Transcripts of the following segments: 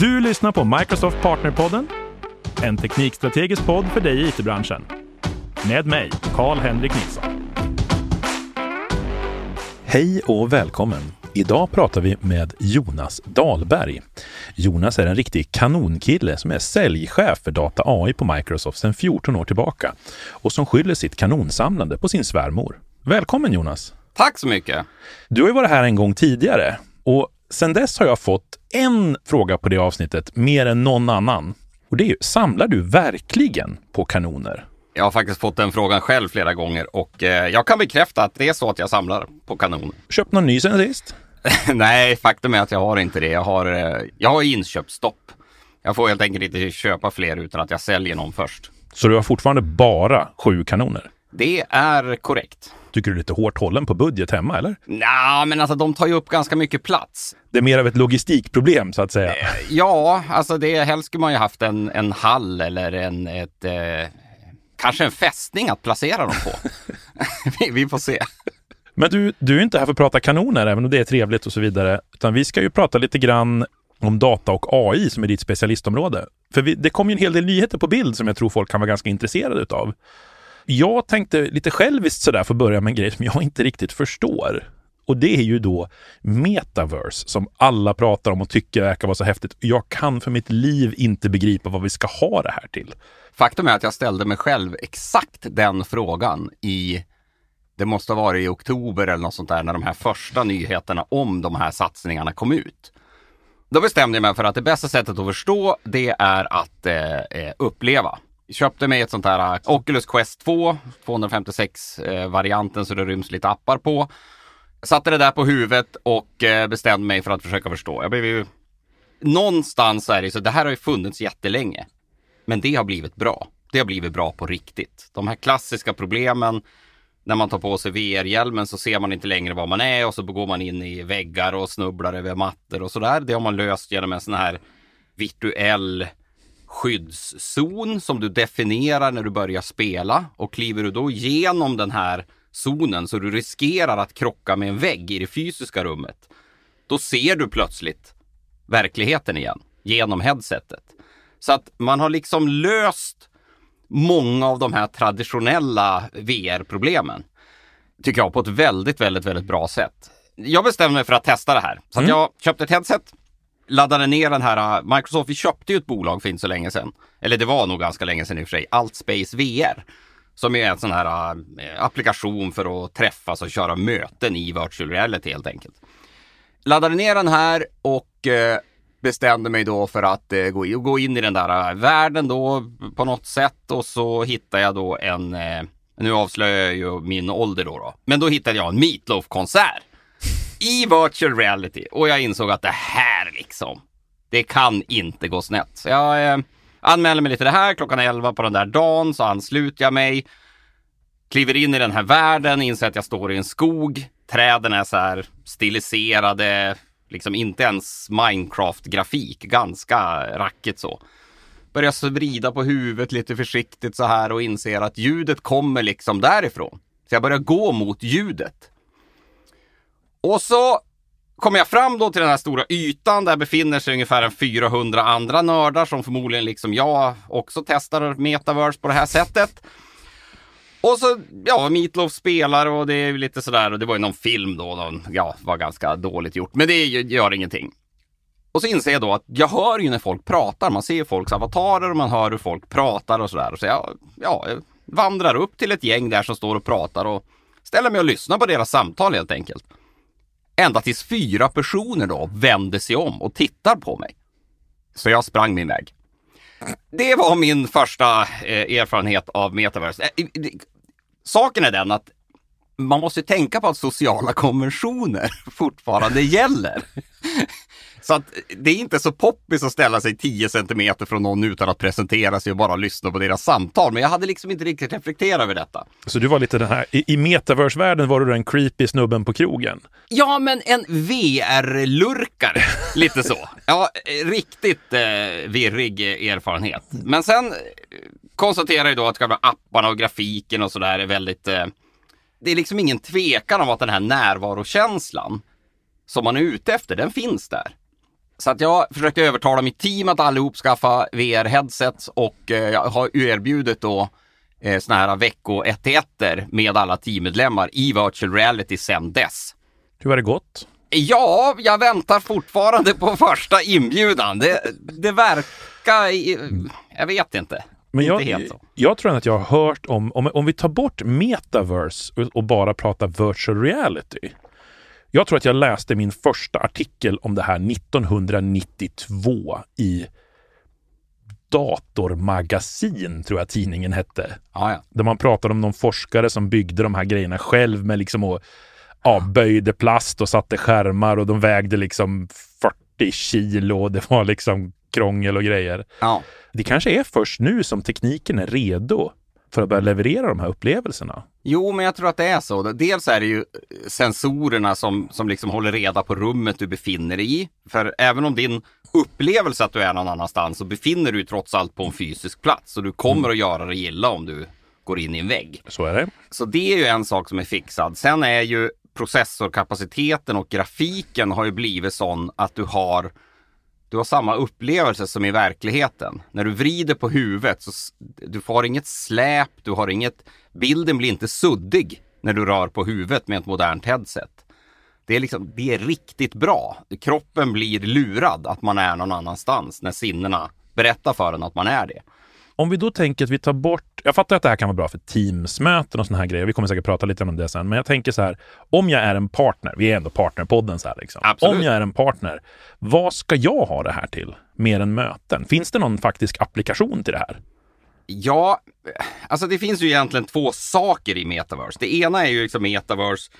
Du lyssnar på Microsoft Partnerpodden, en teknikstrategisk podd för dig i it-branschen. Med mig, Karl-Henrik Nilsson. Hej och välkommen! Idag pratar vi med Jonas Dahlberg. Jonas är en riktig kanonkille som är säljchef för Data AI på Microsoft sedan 14 år tillbaka och som skyller sitt kanonsamlande på sin svärmor. Välkommen Jonas! Tack så mycket! Du har ju varit här en gång tidigare och sedan dess har jag fått en fråga på det avsnittet mer än någon annan. Och det är ju, samlar du verkligen på kanoner? Jag har faktiskt fått den frågan själv flera gånger och eh, jag kan bekräfta att det är så att jag samlar på kanoner. Köpt någon ny sen sist? Nej, faktum är att jag har inte det. Jag har, eh, jag har inköpsstopp. Jag får helt enkelt inte köpa fler utan att jag säljer någon först. Så du har fortfarande bara sju kanoner? Det är korrekt. Tycker du är lite hårt hållen på budget hemma, eller? Ja, men alltså de tar ju upp ganska mycket plats. Det är mer av ett logistikproblem, så att säga. Eh, ja, alltså det, helst skulle man ju haft en, en hall eller en, ett, eh, kanske en fästning att placera dem på. vi, vi får se. Men du, du är inte här för att prata kanoner, även om det är trevligt och så vidare, utan vi ska ju prata lite grann om data och AI som är ditt specialistområde. För vi, det kom ju en hel del nyheter på bild som jag tror folk kan vara ganska intresserade utav. Jag tänkte lite själviskt sådär för att börja med en grej som jag inte riktigt förstår. Och det är ju då metaverse som alla pratar om och tycker verkar vara så häftigt. Jag kan för mitt liv inte begripa vad vi ska ha det här till. Faktum är att jag ställde mig själv exakt den frågan i det måste ha varit i oktober eller något sånt där när de här första nyheterna om de här satsningarna kom ut. Då bestämde jag mig för att det bästa sättet att förstå det är att eh, eh uppleva. Köpte mig ett sånt här äh, Oculus Quest 2, 256-varianten äh, så det ryms lite appar på. satte det där på huvudet och äh, bestämde mig för att försöka förstå. Jag blev ju... Någonstans är det så, det här har ju funnits jättelänge. Men det har blivit bra. Det har blivit bra på riktigt. De här klassiska problemen när man tar på sig VR-hjälmen så ser man inte längre var man är och så går man in i väggar och snubblar över mattor och sådär. Det har man löst genom en sån här virtuell skyddszon som du definierar när du börjar spela och kliver du då igenom den här zonen så du riskerar att krocka med en vägg i det fysiska rummet. Då ser du plötsligt verkligheten igen genom headsetet. Så att man har liksom löst många av de här traditionella VR-problemen. Tycker jag på ett väldigt, väldigt, väldigt bra sätt. Jag bestämde mig för att testa det här. Så mm. jag köpte ett headset, laddade ner den här, äh, Microsoft, vi köpte ju ett bolag för inte så länge sedan. Eller det var nog ganska länge sedan i och för sig, Altspace VR. Som är en sån här äh, applikation för att träffas och köra möten i virtual reality helt enkelt. Laddade ner den här och äh, bestämde mig då för att äh, gå, in, gå in i den där äh, världen då på något sätt och så hittade jag då en, äh, nu avslöjar jag ju min ålder då, då. men då hittade jag en Meatloaf-konsert i virtual reality och jag insåg att det här liksom, det kan inte gå snett. Så jag eh, anmälde mig lite det här klockan 11 på den där dagen så ansluter jag mig, kliver in i den här världen, inser att jag står i en skog, träden är så här stiliserade, liksom inte ens Minecraft-grafik, ganska rackigt så. Börjar vrida på huvudet lite försiktigt så här och inser att ljudet kommer liksom därifrån. Så jag börjar gå mot ljudet. Och så kommer jag fram då till den här stora ytan. Där befinner sig ungefär en 400 andra nördar som förmodligen liksom jag också testar metaverse på det här sättet. Och så, ja, Meatloaf spelar och det är lite sådär och det var ju någon film då, någon, ja, var ganska dåligt gjort, men det gör ingenting. Och så inser jag då att jag hör ju när folk pratar, man ser folks avatarer och man hör hur folk pratar och sådär. Så jag, ja, jag vandrar upp till ett gäng där som står och pratar och ställer mig och lyssnar på deras samtal helt enkelt. Ända tills fyra personer då vänder sig om och tittar på mig. Så jag sprang min väg. Det var min första eh, erfarenhet av metaverse. Eh, saken är den att man måste tänka på att sociala konventioner fortfarande gäller. Så att det är inte så poppis att ställa sig 10 centimeter från någon utan att presentera sig och bara lyssna på deras samtal. Men jag hade liksom inte riktigt reflekterat över detta. Så du var lite den här, i, i metaverse-världen var du den creepy snubben på krogen? Ja, men en VR-lurkare, lite så. Ja, riktigt eh, virrig erfarenhet. Men sen konstaterar jag då att själva apparna och grafiken och sådär är väldigt eh, det är liksom ingen tvekan om att den här närvarokänslan som man är ute efter, den finns där. Så att jag försökte övertala mitt team att allihop skaffa VR-headsets och eh, jag har erbjudit då eh, såna här vecko 1 med alla teammedlemmar i virtual reality sen dess. Hur har det gått? Ja, jag väntar fortfarande på första inbjudan. Det, det verkar... Jag vet inte. Men inte jag, helt så. jag tror att jag har hört om, om, om vi tar bort metaverse och, och bara pratar virtual reality. Jag tror att jag läste min första artikel om det här 1992 i Datormagasin, tror jag tidningen hette. Ja, ja. Där man pratade om någon forskare som byggde de här grejerna själv med liksom och ja, böjde plast och satte skärmar och de vägde liksom 40 kilo och det var liksom krångel och grejer. ja. Det kanske är först nu som tekniken är redo för att börja leverera de här upplevelserna. Jo, men jag tror att det är så. Dels är det ju sensorerna som, som liksom håller reda på rummet du befinner dig i. För även om din upplevelse att du är någon annanstans så befinner du dig trots allt på en fysisk plats och du kommer att göra det illa om du går in i en vägg. Så är det. Så det är ju en sak som är fixad. Sen är ju processorkapaciteten och grafiken har ju blivit sån att du har du har samma upplevelse som i verkligheten. När du vrider på huvudet så du får inget släp, du har inget, bilden blir inte suddig när du rör på huvudet med ett modernt headset. Det är liksom, det är riktigt bra. Kroppen blir lurad att man är någon annanstans när sinnena berättar för en att man är det. Om vi då tänker att vi tar bort, jag fattar att det här kan vara bra för Teamsmöten och såna här grejer, vi kommer säkert prata lite om det sen, men jag tänker så här, om jag är en partner, vi är ändå partnerpodden så här liksom. Absolut. Om jag är en partner, vad ska jag ha det här till? Mer än möten? Finns det någon faktisk applikation till det här? Ja, alltså det finns ju egentligen två saker i metaverse. Det ena är ju liksom metaverse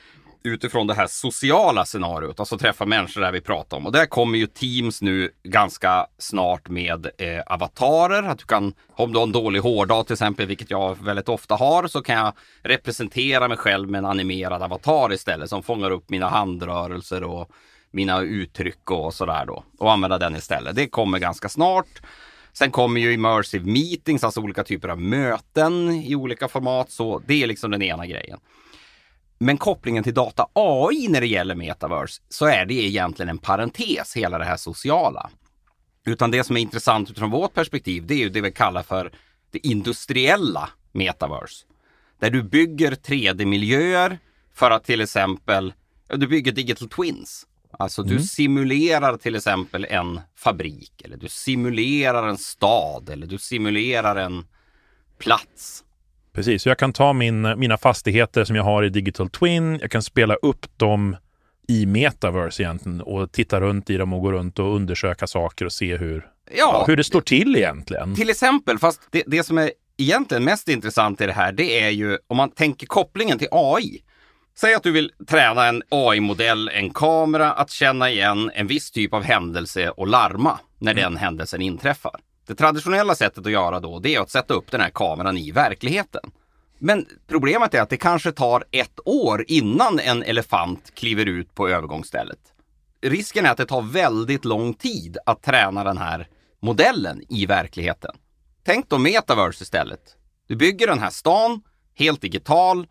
utifrån det här sociala scenariot, alltså träffa människor där vi pratar om. Och där kommer ju Teams nu ganska snart med eh, avatarer. Att du kan, om du har en dålig hårdag till exempel, vilket jag väldigt ofta har, så kan jag representera mig själv med en animerad avatar istället som fångar upp mina handrörelser och mina uttryck och sådär då. Och använda den istället. Det kommer ganska snart. Sen kommer ju immersive meetings, alltså olika typer av möten i olika format. Så det är liksom den ena grejen. Men kopplingen till data AI när det gäller metaverse så är det egentligen en parentes, hela det här sociala. Utan det som är intressant utifrån vårt perspektiv, det är ju det vi kallar för det industriella metaverse. Där du bygger 3D-miljöer för att till exempel, du bygger digital twins. Alltså du simulerar till exempel en fabrik eller du simulerar en stad eller du simulerar en plats. Precis, så jag kan ta min, mina fastigheter som jag har i Digital Twin, jag kan spela upp dem i metaverse egentligen och titta runt i dem och gå runt och undersöka saker och se hur, Ja, hur det står till egentligen. Till exempel, fast det, det som är egentligen mest intressant i det här, det är ju om man tänker kopplingen till AI. Säg att du vill träna en AI-modell, en kamera, att känna igen en viss typ av händelse och larma när den händelsen inträffar. Det traditionella sättet att göra då, det är att sätta upp den här kameran i verkligheten. Men problemet är att det kanske tar ett år innan en elefant kliver ut på övergångsstället. Risken är att det tar väldigt lång tid att träna den här modellen i verkligheten. Tänk då metaverse istället. Du bygger den här stan, helt digital.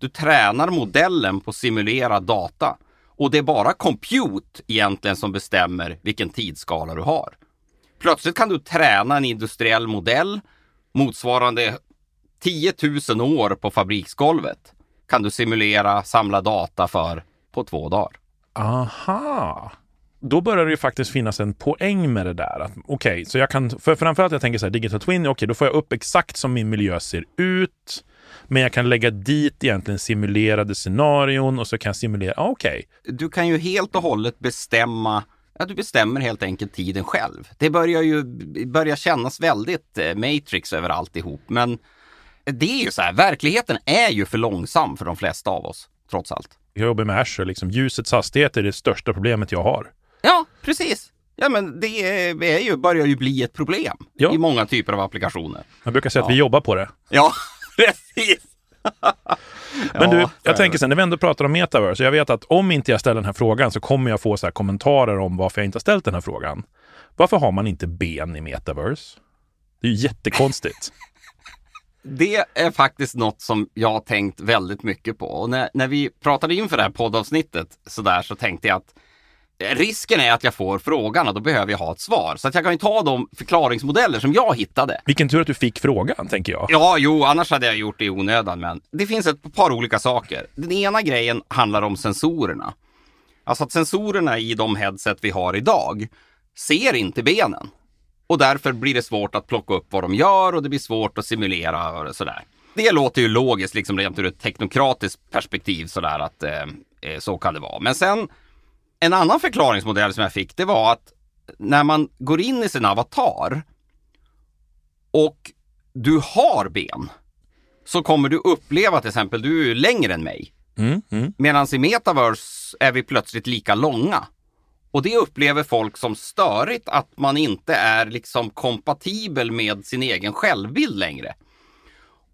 Du tränar modellen på simulerad data. Och det är bara compute egentligen som bestämmer vilken tidsskala du har. Plötsligt kan du träna en industriell modell motsvarande 10 000 år på fabriksgolvet. Kan du simulera, samla data för på två dagar. Aha! Då börjar det ju faktiskt finnas en poäng med det där. Okej, så jag kan, för framförallt jag tänker så här, digital twin, okej, då får jag upp exakt som min miljö ser ut. Men jag kan lägga dit egentligen simulerade scenarion och så kan jag simulera, okej. du kan ju helt och hållet bestämma Ja, du bestämmer helt enkelt tiden själv. Det börjar ju börjar kännas väldigt eh, Matrix över alltihop. Men det är ju så här, verkligheten är ju för långsam för de flesta av oss, trots allt. Jag jobbar med Azure, liksom ljusets hastighet är det största problemet jag har. Ja, precis. Ja, men det är, ju, börjar ju bli ett problem Ja. i många typer av applikationer. Jag brukar säga att Ja. vi jobbar på det. Ja, precis. Men du, Ja, jag det. tänker sen, när vi ändå pratar om metaverse, jag vet att om inte jag ställer den här frågan så kommer jag få så här kommentarer om varför jag inte har ställt den här frågan. Varför har man inte ben i metaverse? Det är ju jättekonstigt. Det är faktiskt något som jag har tänkt väldigt mycket på. Och när, när vi pratade inför det här poddavsnittet så där så tänkte jag att risken är att jag får frågan och då behöver jag ha ett svar. Så att jag kan ju ta de förklaringsmodeller som jag hittade. Vilken tur att du fick frågan, tänker jag. Ja, jo, annars hade jag gjort det i onödan. Men det finns ett par olika saker. Den ena grejen handlar om sensorerna. Alltså att sensorerna i de headset vi har idag ser inte benen. Och därför blir det svårt att plocka upp vad de gör och det blir svårt att simulera och sådär. Det låter ju logiskt, liksom rent ur ett teknokratiskt perspektiv sådär att eh, eh, så kan det vara. Men sen en annan förklaringsmodell som jag fick, det var att när man går in i sin avatar och du har ben så kommer du uppleva till exempel, du är längre än mig. Mm, mm. Medan i metaverse är vi plötsligt lika långa. Och det upplever folk som störigt att man inte är liksom kompatibel med sin egen självbild längre.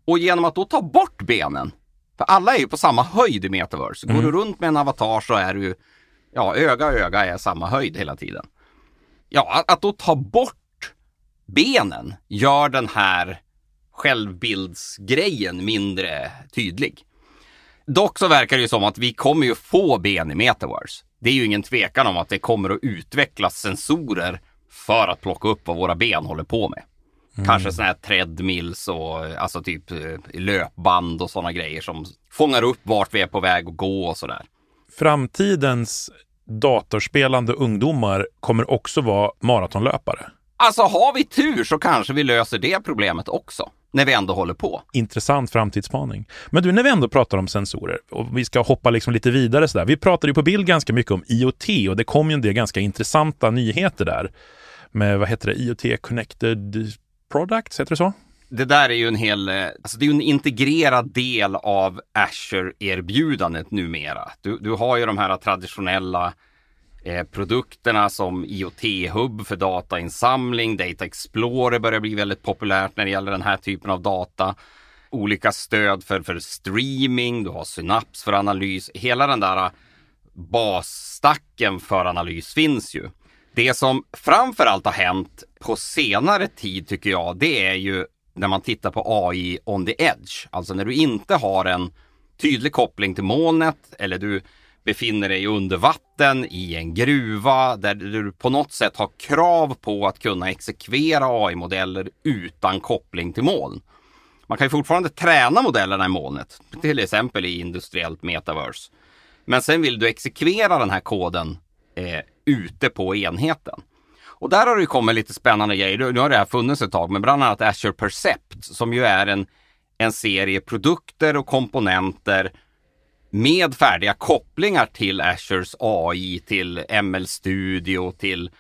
Och genom att då ta bort benen, för alla är ju på samma höjd i metaverse. Går Mm. du runt med en avatar så är du, ja öga öga är samma höjd hela tiden. Ja, att, att då ta bort benen gör den här självbildsgrejen mindre tydlig. Dock så verkar det ju som att vi kommer ju få ben i metaverse. Det är ju ingen tvekan om att det kommer att utvecklas sensorer för att plocka upp vad våra ben håller på med. Kanske sådana här treadmills och alltså typ eh, löpband och sådana grejer som fångar upp vart vi är på väg att gå och sådär. Framtidens datorspelande ungdomar kommer också vara maratonlöpare. Alltså har vi tur så kanske vi löser det problemet också. När vi ändå håller på. Intressant framtidsspaning. Men du, när vi ändå pratar om sensorer och vi ska hoppa liksom lite vidare sådär. Vi pratade ju på bild ganska mycket om IoT och det kom ju en del ganska intressanta nyheter där. Med, vad heter det, IoT Connected Products, heter det så? Det där är ju en hel, eh, alltså det är ju en integrerad del av Azure-erbjudandet numera. Du, du har ju de här traditionella eh, produkterna som IoT-hub för datainsamling, Data Explorer börjar bli väldigt populärt när det gäller den här typen av data. Olika stöd för, för streaming, du har Synaps för analys. Hela den där eh, basstacken för analys finns ju. Det som framför allt har hänt på senare tid tycker jag, det är ju när man tittar på AI on the edge. Alltså när du inte har en tydlig koppling till molnet eller du befinner dig under vatten i en gruva där du på något sätt har krav på att kunna exekvera AI-modeller utan koppling till moln. Man kan ju fortfarande träna modellerna i molnet, till exempel i industriellt metaverse. Men sen vill du exekvera den här koden eh, ute på enheten. Och där har det ju kommit lite spännande grejer. Nu har det här funnits ett tag, men bland annat Azure Percept som ju är en, en serie produkter och komponenter med färdiga kopplingar till Azures AI, till ML Studio, till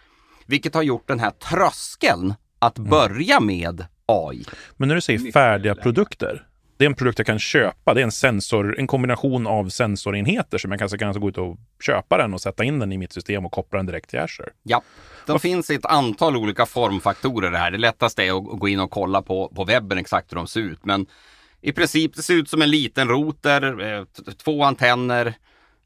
vilket har gjort den här tröskeln att börja med AI. Men när du säger färdiga produkter, det är en produkt jag kan köpa. Det är en sensor, en kombination av sensorenheter som jag kanske kan gå ut och köpa den och sätta in den i mitt system och koppla den direkt till Azure. Ja, de finns i ett antal olika formfaktorer det här. Det lättaste är att gå in och kolla på, på webben exakt hur de ser ut. Men i princip, det ser ut som en liten router, eh, två antenner,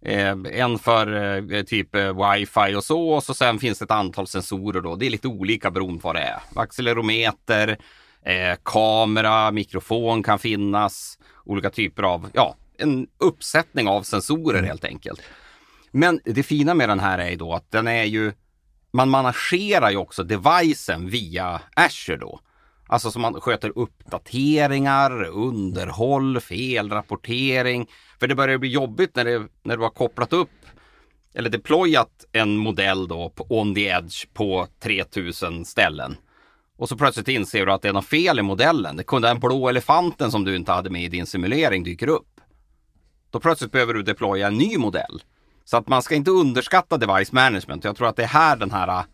eh, en för eh, typ wifi och så. Och så sen finns det ett antal sensorer då. Det är lite olika beroende på vad det är. Accelerometer, eh, kamera, mikrofon kan finnas. Olika typer av, ja, en uppsättning av sensorer helt enkelt. Men det fina med den här är ju då att den är ju, man managerar ju också devicen via Azure då. Alltså så man sköter uppdateringar, underhåll, felrapportering. För det börjar bli jobbigt när, det, när du har kopplat upp eller deployat en modell då på on the edge på 3000 ställen. Och så plötsligt inser du att det är något fel i modellen. Det kunde den blå elefanten som du inte hade med i din simulering dyker upp. Då plötsligt behöver du deploya en ny modell. Så att man ska inte underskatta device management. Jag tror att det är här den här,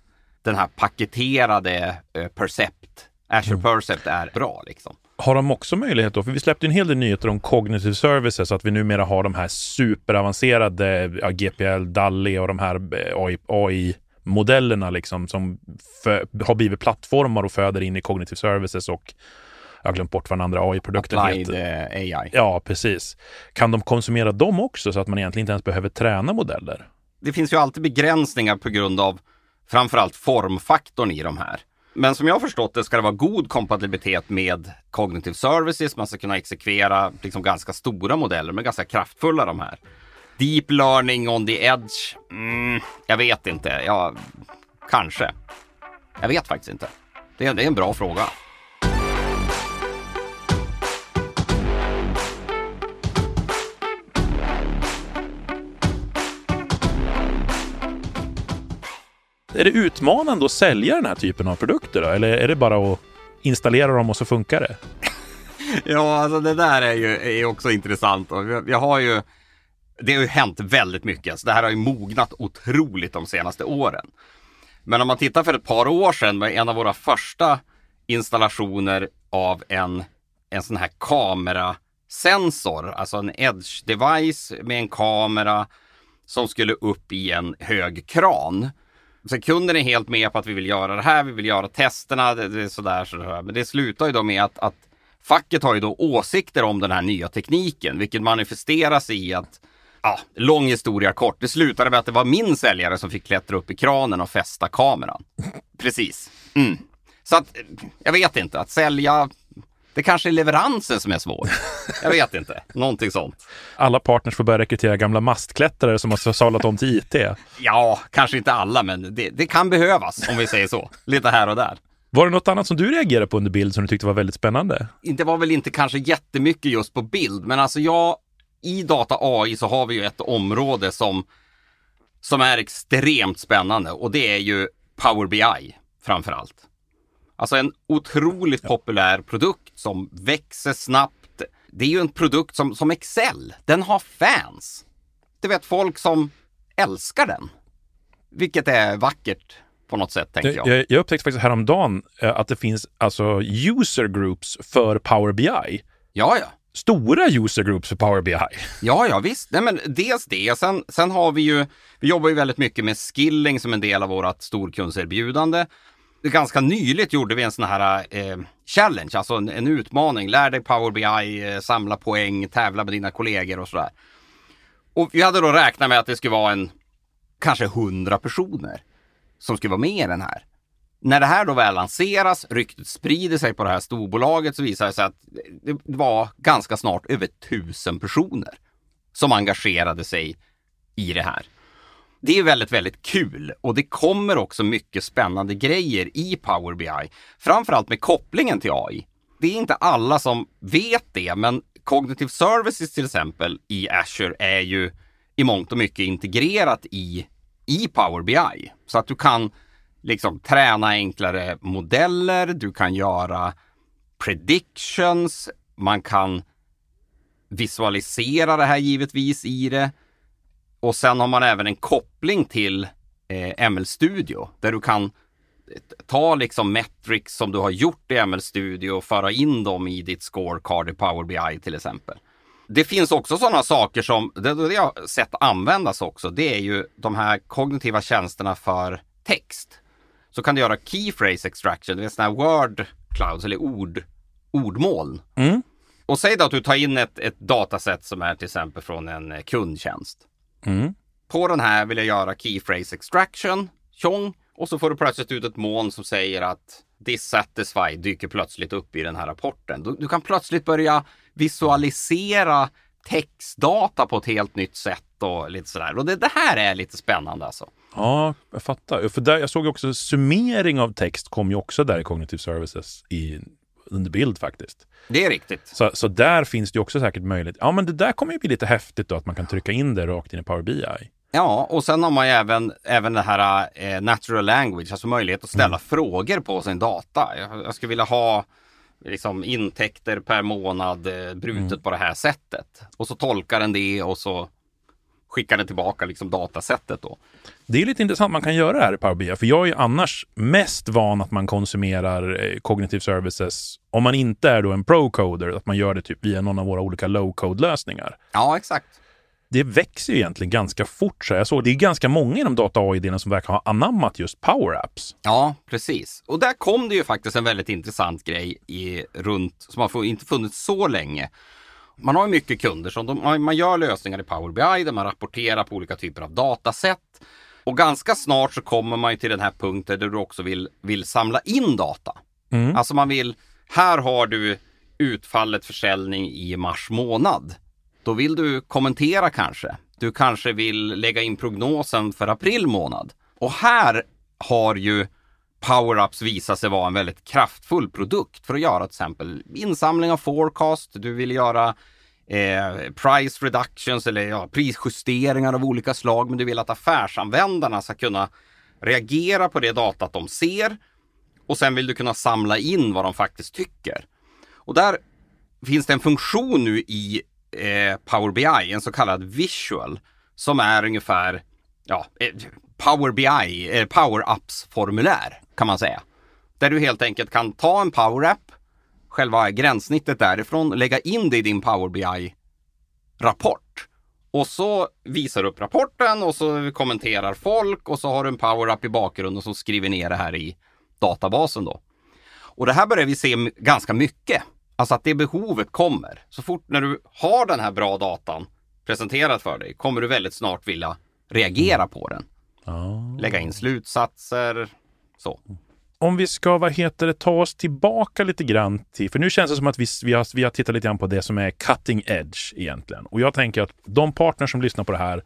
den här paketerade eh, Percept, Azure Percept är bra liksom. Har de också möjlighet då, för vi släppte en hel del nyheter om cognitive services, att vi numera har de här superavancerade ja, GPL, DALI och de här eh, AI, AI-modellerna liksom som har blivit plattformar och föder in i cognitive services och jag har glömt bort vad den andra AI-produkten Applied heter. eh, AI. Ja, precis. Kan de konsumera dem också så att man egentligen inte ens behöver träna modeller? det finns ju alltid begränsningar på grund av framförallt formfaktorn i de här. Men som jag har förstått det ska det vara god kompatibilitet med Cognitive Services. Man ska kunna exekvera liksom ganska stora modeller, men ganska kraftfulla de här. Deep learning on the edge? Mm, jag vet inte. Ja, kanske. Jag vet faktiskt inte. Det är, det är en bra fråga. Är det utmanande att sälja den här typen av produkter då? Eller är det bara att installera dem och så funkar det? Ja, alltså det där är ju är också intressant. Jag har ju, det har ju hänt väldigt mycket. Så det här har ju mognat otroligt de senaste åren. Men om man tittar för ett par år sedan med en av våra första installationer av en, en sån här kamerasensor, alltså en edge device med en kamera som skulle upp i en hög kran. Så kunden är helt med på att vi vill göra det här, vi vill göra testerna, det, det är sådär, sådär. Men det slutar ju då med att, att facket har ju då åsikter om den här nya tekniken, vilket manifesteras i att Ja, lång historia kort. Det slutade med att det var min säljare som fick klättra upp i kranen och fästa kameran. Precis. Mm. Så att, jag vet inte, att sälja, det kanske är leveransen som är svår. Jag vet inte, någonting sånt. Alla partners får börja rekrytera gamla mastklättrare som har sadlat om till IT. Ja, kanske inte alla, men det, det kan behövas om vi säger så. Lite här och där. Var det något annat som du reagerade på under bild som du tyckte var väldigt spännande? Det var väl inte kanske jättemycket just på bild, men alltså jag, i data AI så har vi ju ett område som, som är extremt spännande och det är ju Power BI framför allt. Alltså en otroligt populär produkt som växer snabbt. Det är ju en produkt som, som Excel. Den har fans. Du vet folk som älskar den. Vilket är vackert på något sätt, tänker jag. Jag, jag upptäckte faktiskt häromdagen eh, att det finns alltså user groups för Power BI. Ja, ja. Stora user groups för Power BI. Ja, ja, visst. Nej, men dels det. Sen, sen har vi ju, vi jobbar ju väldigt mycket med skilling som en del av vårt storkundserbjudande. Ganska nyligt gjorde vi en sån här eh, challenge, alltså en, en, utmaning. Lär dig Power BI, eh, samla poäng, tävla med dina kollegor och sådär. Och vi hade då räknat med att det skulle vara en kanske hundra personer som skulle vara med i den här. När det här då väl lanseras, ryktet sprider sig på det här storbolaget så visar det sig att det var ganska snart över tusen personer som engagerade sig i det här. Det är väldigt, väldigt kul och det kommer också mycket spännande grejer i Power BI. Framförallt med kopplingen till AI. Det är inte alla som vet det, men Cognitive Services till exempel i Azure är ju i mångt och mycket integrerat i i Power BI. Så att du kan liksom träna enklare modeller, du kan göra predictions, man kan visualisera det här givetvis i det. Och sen har man även en koppling till eh, ML Studio där du kan eh, ta liksom metrics som du har gjort i ML Studio och föra in dem i ditt scorecard i Power BI till exempel. Det finns också sådana saker som, det, det jag har sett användas också, det är ju de här kognitiva tjänsterna för text. Så kan du göra key phrase extraction, det är sådana här word clouds eller ord, ordmoln. Mm. Och säg då att du tar in ett, ett dataset som är till exempel från en eh, kundtjänst. Mm. På den här vill jag göra key phrase extraction, tjong, och så får du plötsligt ut ett moln som säger att dissatisfied dyker plötsligt upp i den här rapporten. Du, du kan plötsligt börja visualisera textdata på ett helt nytt sätt och lite sådär. Och det, det här är lite spännande alltså. Ja, jag fattar. För där, jag såg också summering av text kom ju också där i Cognitive Services i, under bild faktiskt. Det är riktigt. Så, så där finns det också säkert möjlighet. Ja, men det där kommer ju bli lite häftigt då att man kan trycka in det rakt in i Power BI. Ja, och sen har man ju även, även det här eh, natural language, alltså möjlighet att ställa mm. frågor på sin data. Jag, jag skulle vilja ha liksom, intäkter per månad eh, brutet mm. på det här sättet. Och så tolkar den det och så skickar den tillbaka liksom, datasättet då. Det är lite intressant, man kan göra det här i Power BI, för jag är annars mest van att man konsumerar eh, cognitive services, om man inte är då en pro-coder, att man gör det typ via någon av våra olika low-code-lösningar. Ja, exakt det växer ju egentligen ganska fort. Så jag såg det är ganska många inom data AI som verkar ha anammat just Power Apps. Ja, precis. Och där kom det ju faktiskt en väldigt intressant grej i, runt, som har inte funnits så länge. Man har ju mycket kunder som de, man gör lösningar i Power BI där man rapporterar på olika typer av datasätt. Och ganska snart så kommer man ju till den här punkten där du också vill, vill samla in data. Mm. Alltså man vill, här har du utfallet försäljning i mars månad. Då vill du kommentera kanske. Du kanske vill lägga in prognosen för april månad. Och här har ju PowerUps visat sig vara en väldigt kraftfull produkt för att göra till exempel insamling av forecast. Du vill göra eh, price reductions eller ja, prisjusteringar av olika slag. Men du vill att affärsanvändarna ska kunna reagera på det datat de ser och sen vill du kunna samla in vad de faktiskt tycker. Och där finns det en funktion nu i eh, Power BI, en så kallad visual, som är ungefär ja, Power BI, eh, Power Apps eh, formulär kan man säga. Där du helt enkelt kan ta en Power App, själva gränssnittet därifrån, lägga in det i din Power BI rapport. Och så visar du upp rapporten och så kommenterar folk och så har du en Power App i bakgrunden som skriver ner det här i databasen då. Och det här börjar vi se ganska mycket. Alltså att det behovet kommer. Så fort när du har den här bra datan presenterad för dig kommer du väldigt snart vilja reagera på den. Lägga in slutsatser, så. Om vi ska, vad heter det, ta oss tillbaka lite grann till, för nu känns det som att vi, vi, har, vi har tittat lite grann på det som är cutting edge egentligen. Och jag tänker att de partners som lyssnar på det här,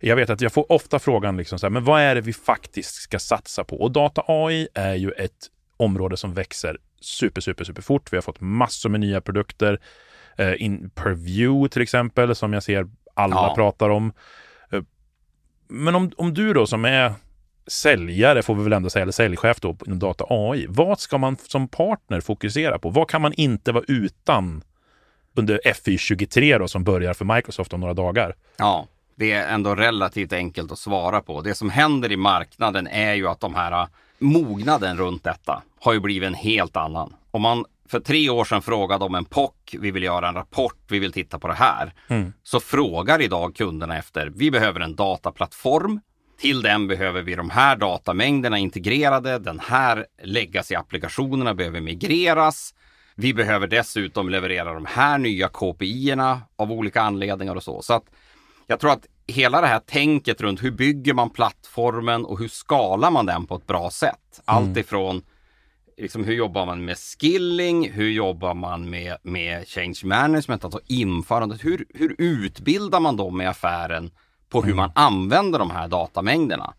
jag vet att jag får ofta frågan liksom så här, men vad är det vi faktiskt ska satsa på? Och data AI är ju ett område som växer super, super, super fort. Vi har fått massor med nya produkter. Eh, in Purview till exempel, som jag ser alla ja. pratar om. Eh, men om, om du då som är säljare, får vi väl ändå säga, eller säljchef då inom data AI. Vad ska man som partner fokusera på? Vad kan man inte vara utan under FY23 då, som börjar för Microsoft om några dagar? Ja, det är ändå relativt enkelt att svara på. Det som händer i marknaden är ju att de här mognaden runt detta har ju blivit en helt annan. Om man för tre år sedan frågade om en POC, vi vill göra en rapport, vi vill titta på det här. Mm. Så frågar idag kunderna efter, vi behöver en dataplattform. Till den behöver vi de här datamängderna integrerade. Den här legacy-applikationerna behöver migreras. Vi behöver dessutom leverera de här nya KPI-erna av olika anledningar och så. Så att jag tror att hela det här tänket runt hur bygger man plattformen och hur skalar man den på ett bra sätt. Mm. Allt ifrån liksom, hur jobbar man med skilling, hur jobbar man med, med change management, alltså införandet, hur, hur utbildar man dem i affären på hur mm. man använder de här datamängderna.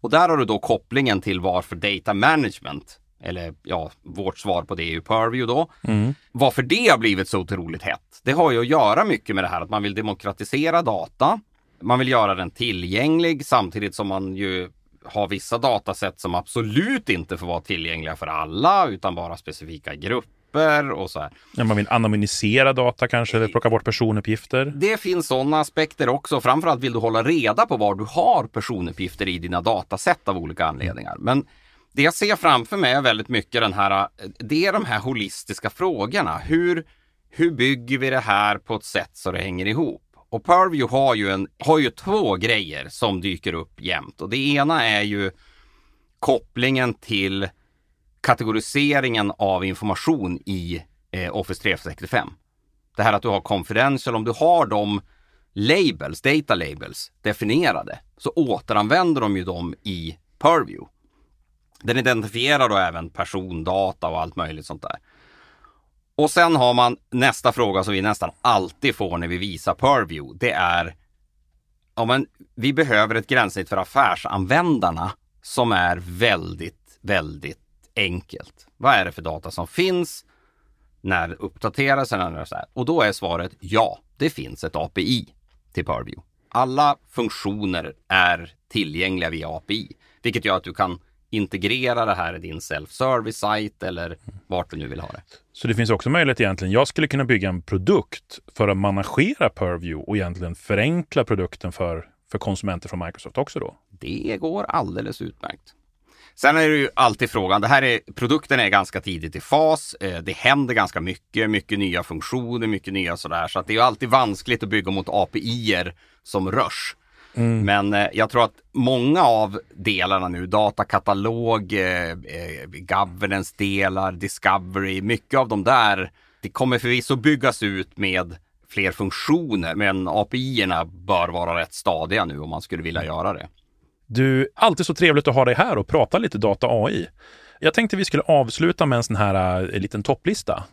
Och där har du då kopplingen till varför data management, eller ja, vårt svar på det är ju Purview då. Mm. Varför det har blivit så otroligt hett, det har ju att göra mycket med det här att man vill demokratisera data. Man vill göra den tillgänglig samtidigt som man ju har vissa datasätt som absolut inte får vara tillgängliga för alla utan bara specifika grupper och så här. Ja, man vill anonymisera data kanske eller plocka bort personuppgifter. Det finns sådana aspekter också. Framförallt vill du hålla reda på var du har personuppgifter i dina datasätt av olika anledningar. Men det jag ser framför mig är väldigt mycket den här, det är de här holistiska frågorna. Hur, hur bygger vi det här på ett sätt så det hänger ihop? Och Purview har ju, en, har ju två grejer som dyker upp jämt och det ena är ju kopplingen till kategoriseringen av information i eh, Office 365. Det här att du har confidential, om du har de labels, data labels definierade så återanvänder de ju dem i Purview. Den identifierar då även persondata och allt möjligt sånt där. Och sen har man nästa fråga som vi nästan alltid får när vi visar Purview. Det är ja, men vi behöver ett gränssnitt för affärsanvändarna som är väldigt, väldigt enkelt. Vad är det för data som finns? När uppdateras den? Och då är svaret ja, det finns ett API till Purview. Alla funktioner är tillgängliga via API, vilket gör att du kan integrera det här i din self-service site eller vart du nu vill ha det. Så det finns också möjlighet egentligen, jag skulle kunna bygga en produkt för att managera Purview och egentligen förenkla produkten för, för konsumenter från Microsoft också då? Det går alldeles utmärkt. Sen är det ju alltid frågan, det här är, produkten är ganska tidigt i fas, eh, det händer ganska mycket, mycket nya funktioner, mycket nya sådär, så att det är alltid vanskligt att bygga mot API-er som rörs. Mm. Men eh, jag tror att många av delarna nu, datakatalog, eh, eh, governance-delar, discovery, mycket av de där, det kommer förvisso byggas ut med fler funktioner, men API-erna bör vara rätt stadiga nu om man skulle vilja göra det. Du, alltid så trevligt att ha dig här och prata lite data AI. Jag tänkte vi skulle avsluta med en sån här uh, liten topplista.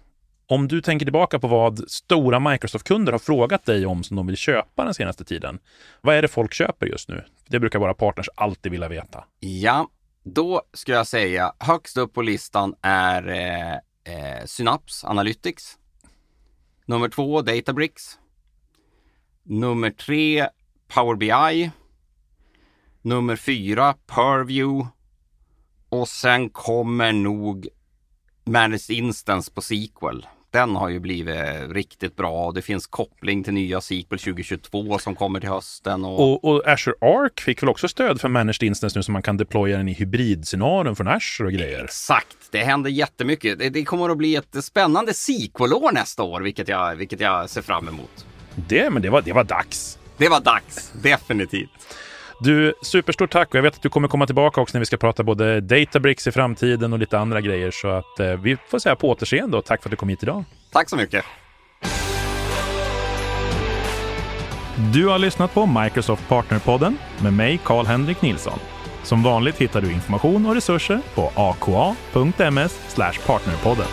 Om du tänker tillbaka på vad stora Microsoft-kunder har frågat dig om som de vill köpa den senaste tiden. Vad är det folk köper just nu? Det brukar våra partners alltid vilja veta. Ja, då ska jag säga högst upp på listan är eh, eh, Synapse Analytics. Nummer två Databricks. Nummer tre Power BI. Nummer fyra Purview. Och sen kommer nog Managed Instance på SQL. Den har ju blivit riktigt bra och det finns koppling till nya SQL 2022 som kommer till hösten. Och... Och, och Azure Arc fick väl också stöd för Managed Instance nu så man kan deploya den i hybridscenarion från Azure och grejer. Exakt, det händer jättemycket. Det, det kommer att bli ett spännande SQL-år nästa år, vilket jag, vilket jag ser fram emot. Det, men det var, det var dags. Det var dags, definitivt. Du, superstort tack och jag vet att du kommer komma tillbaka också när vi ska prata både Databricks i framtiden och lite andra grejer. Så att eh, vi får säga på återseende och tack för att du kom hit idag. Tack så mycket. Du har lyssnat på Microsoft Partnerpodden med mig, Karl-Henrik Nilsson. Som vanligt hittar du information och resurser på aka.ms partnerpodden.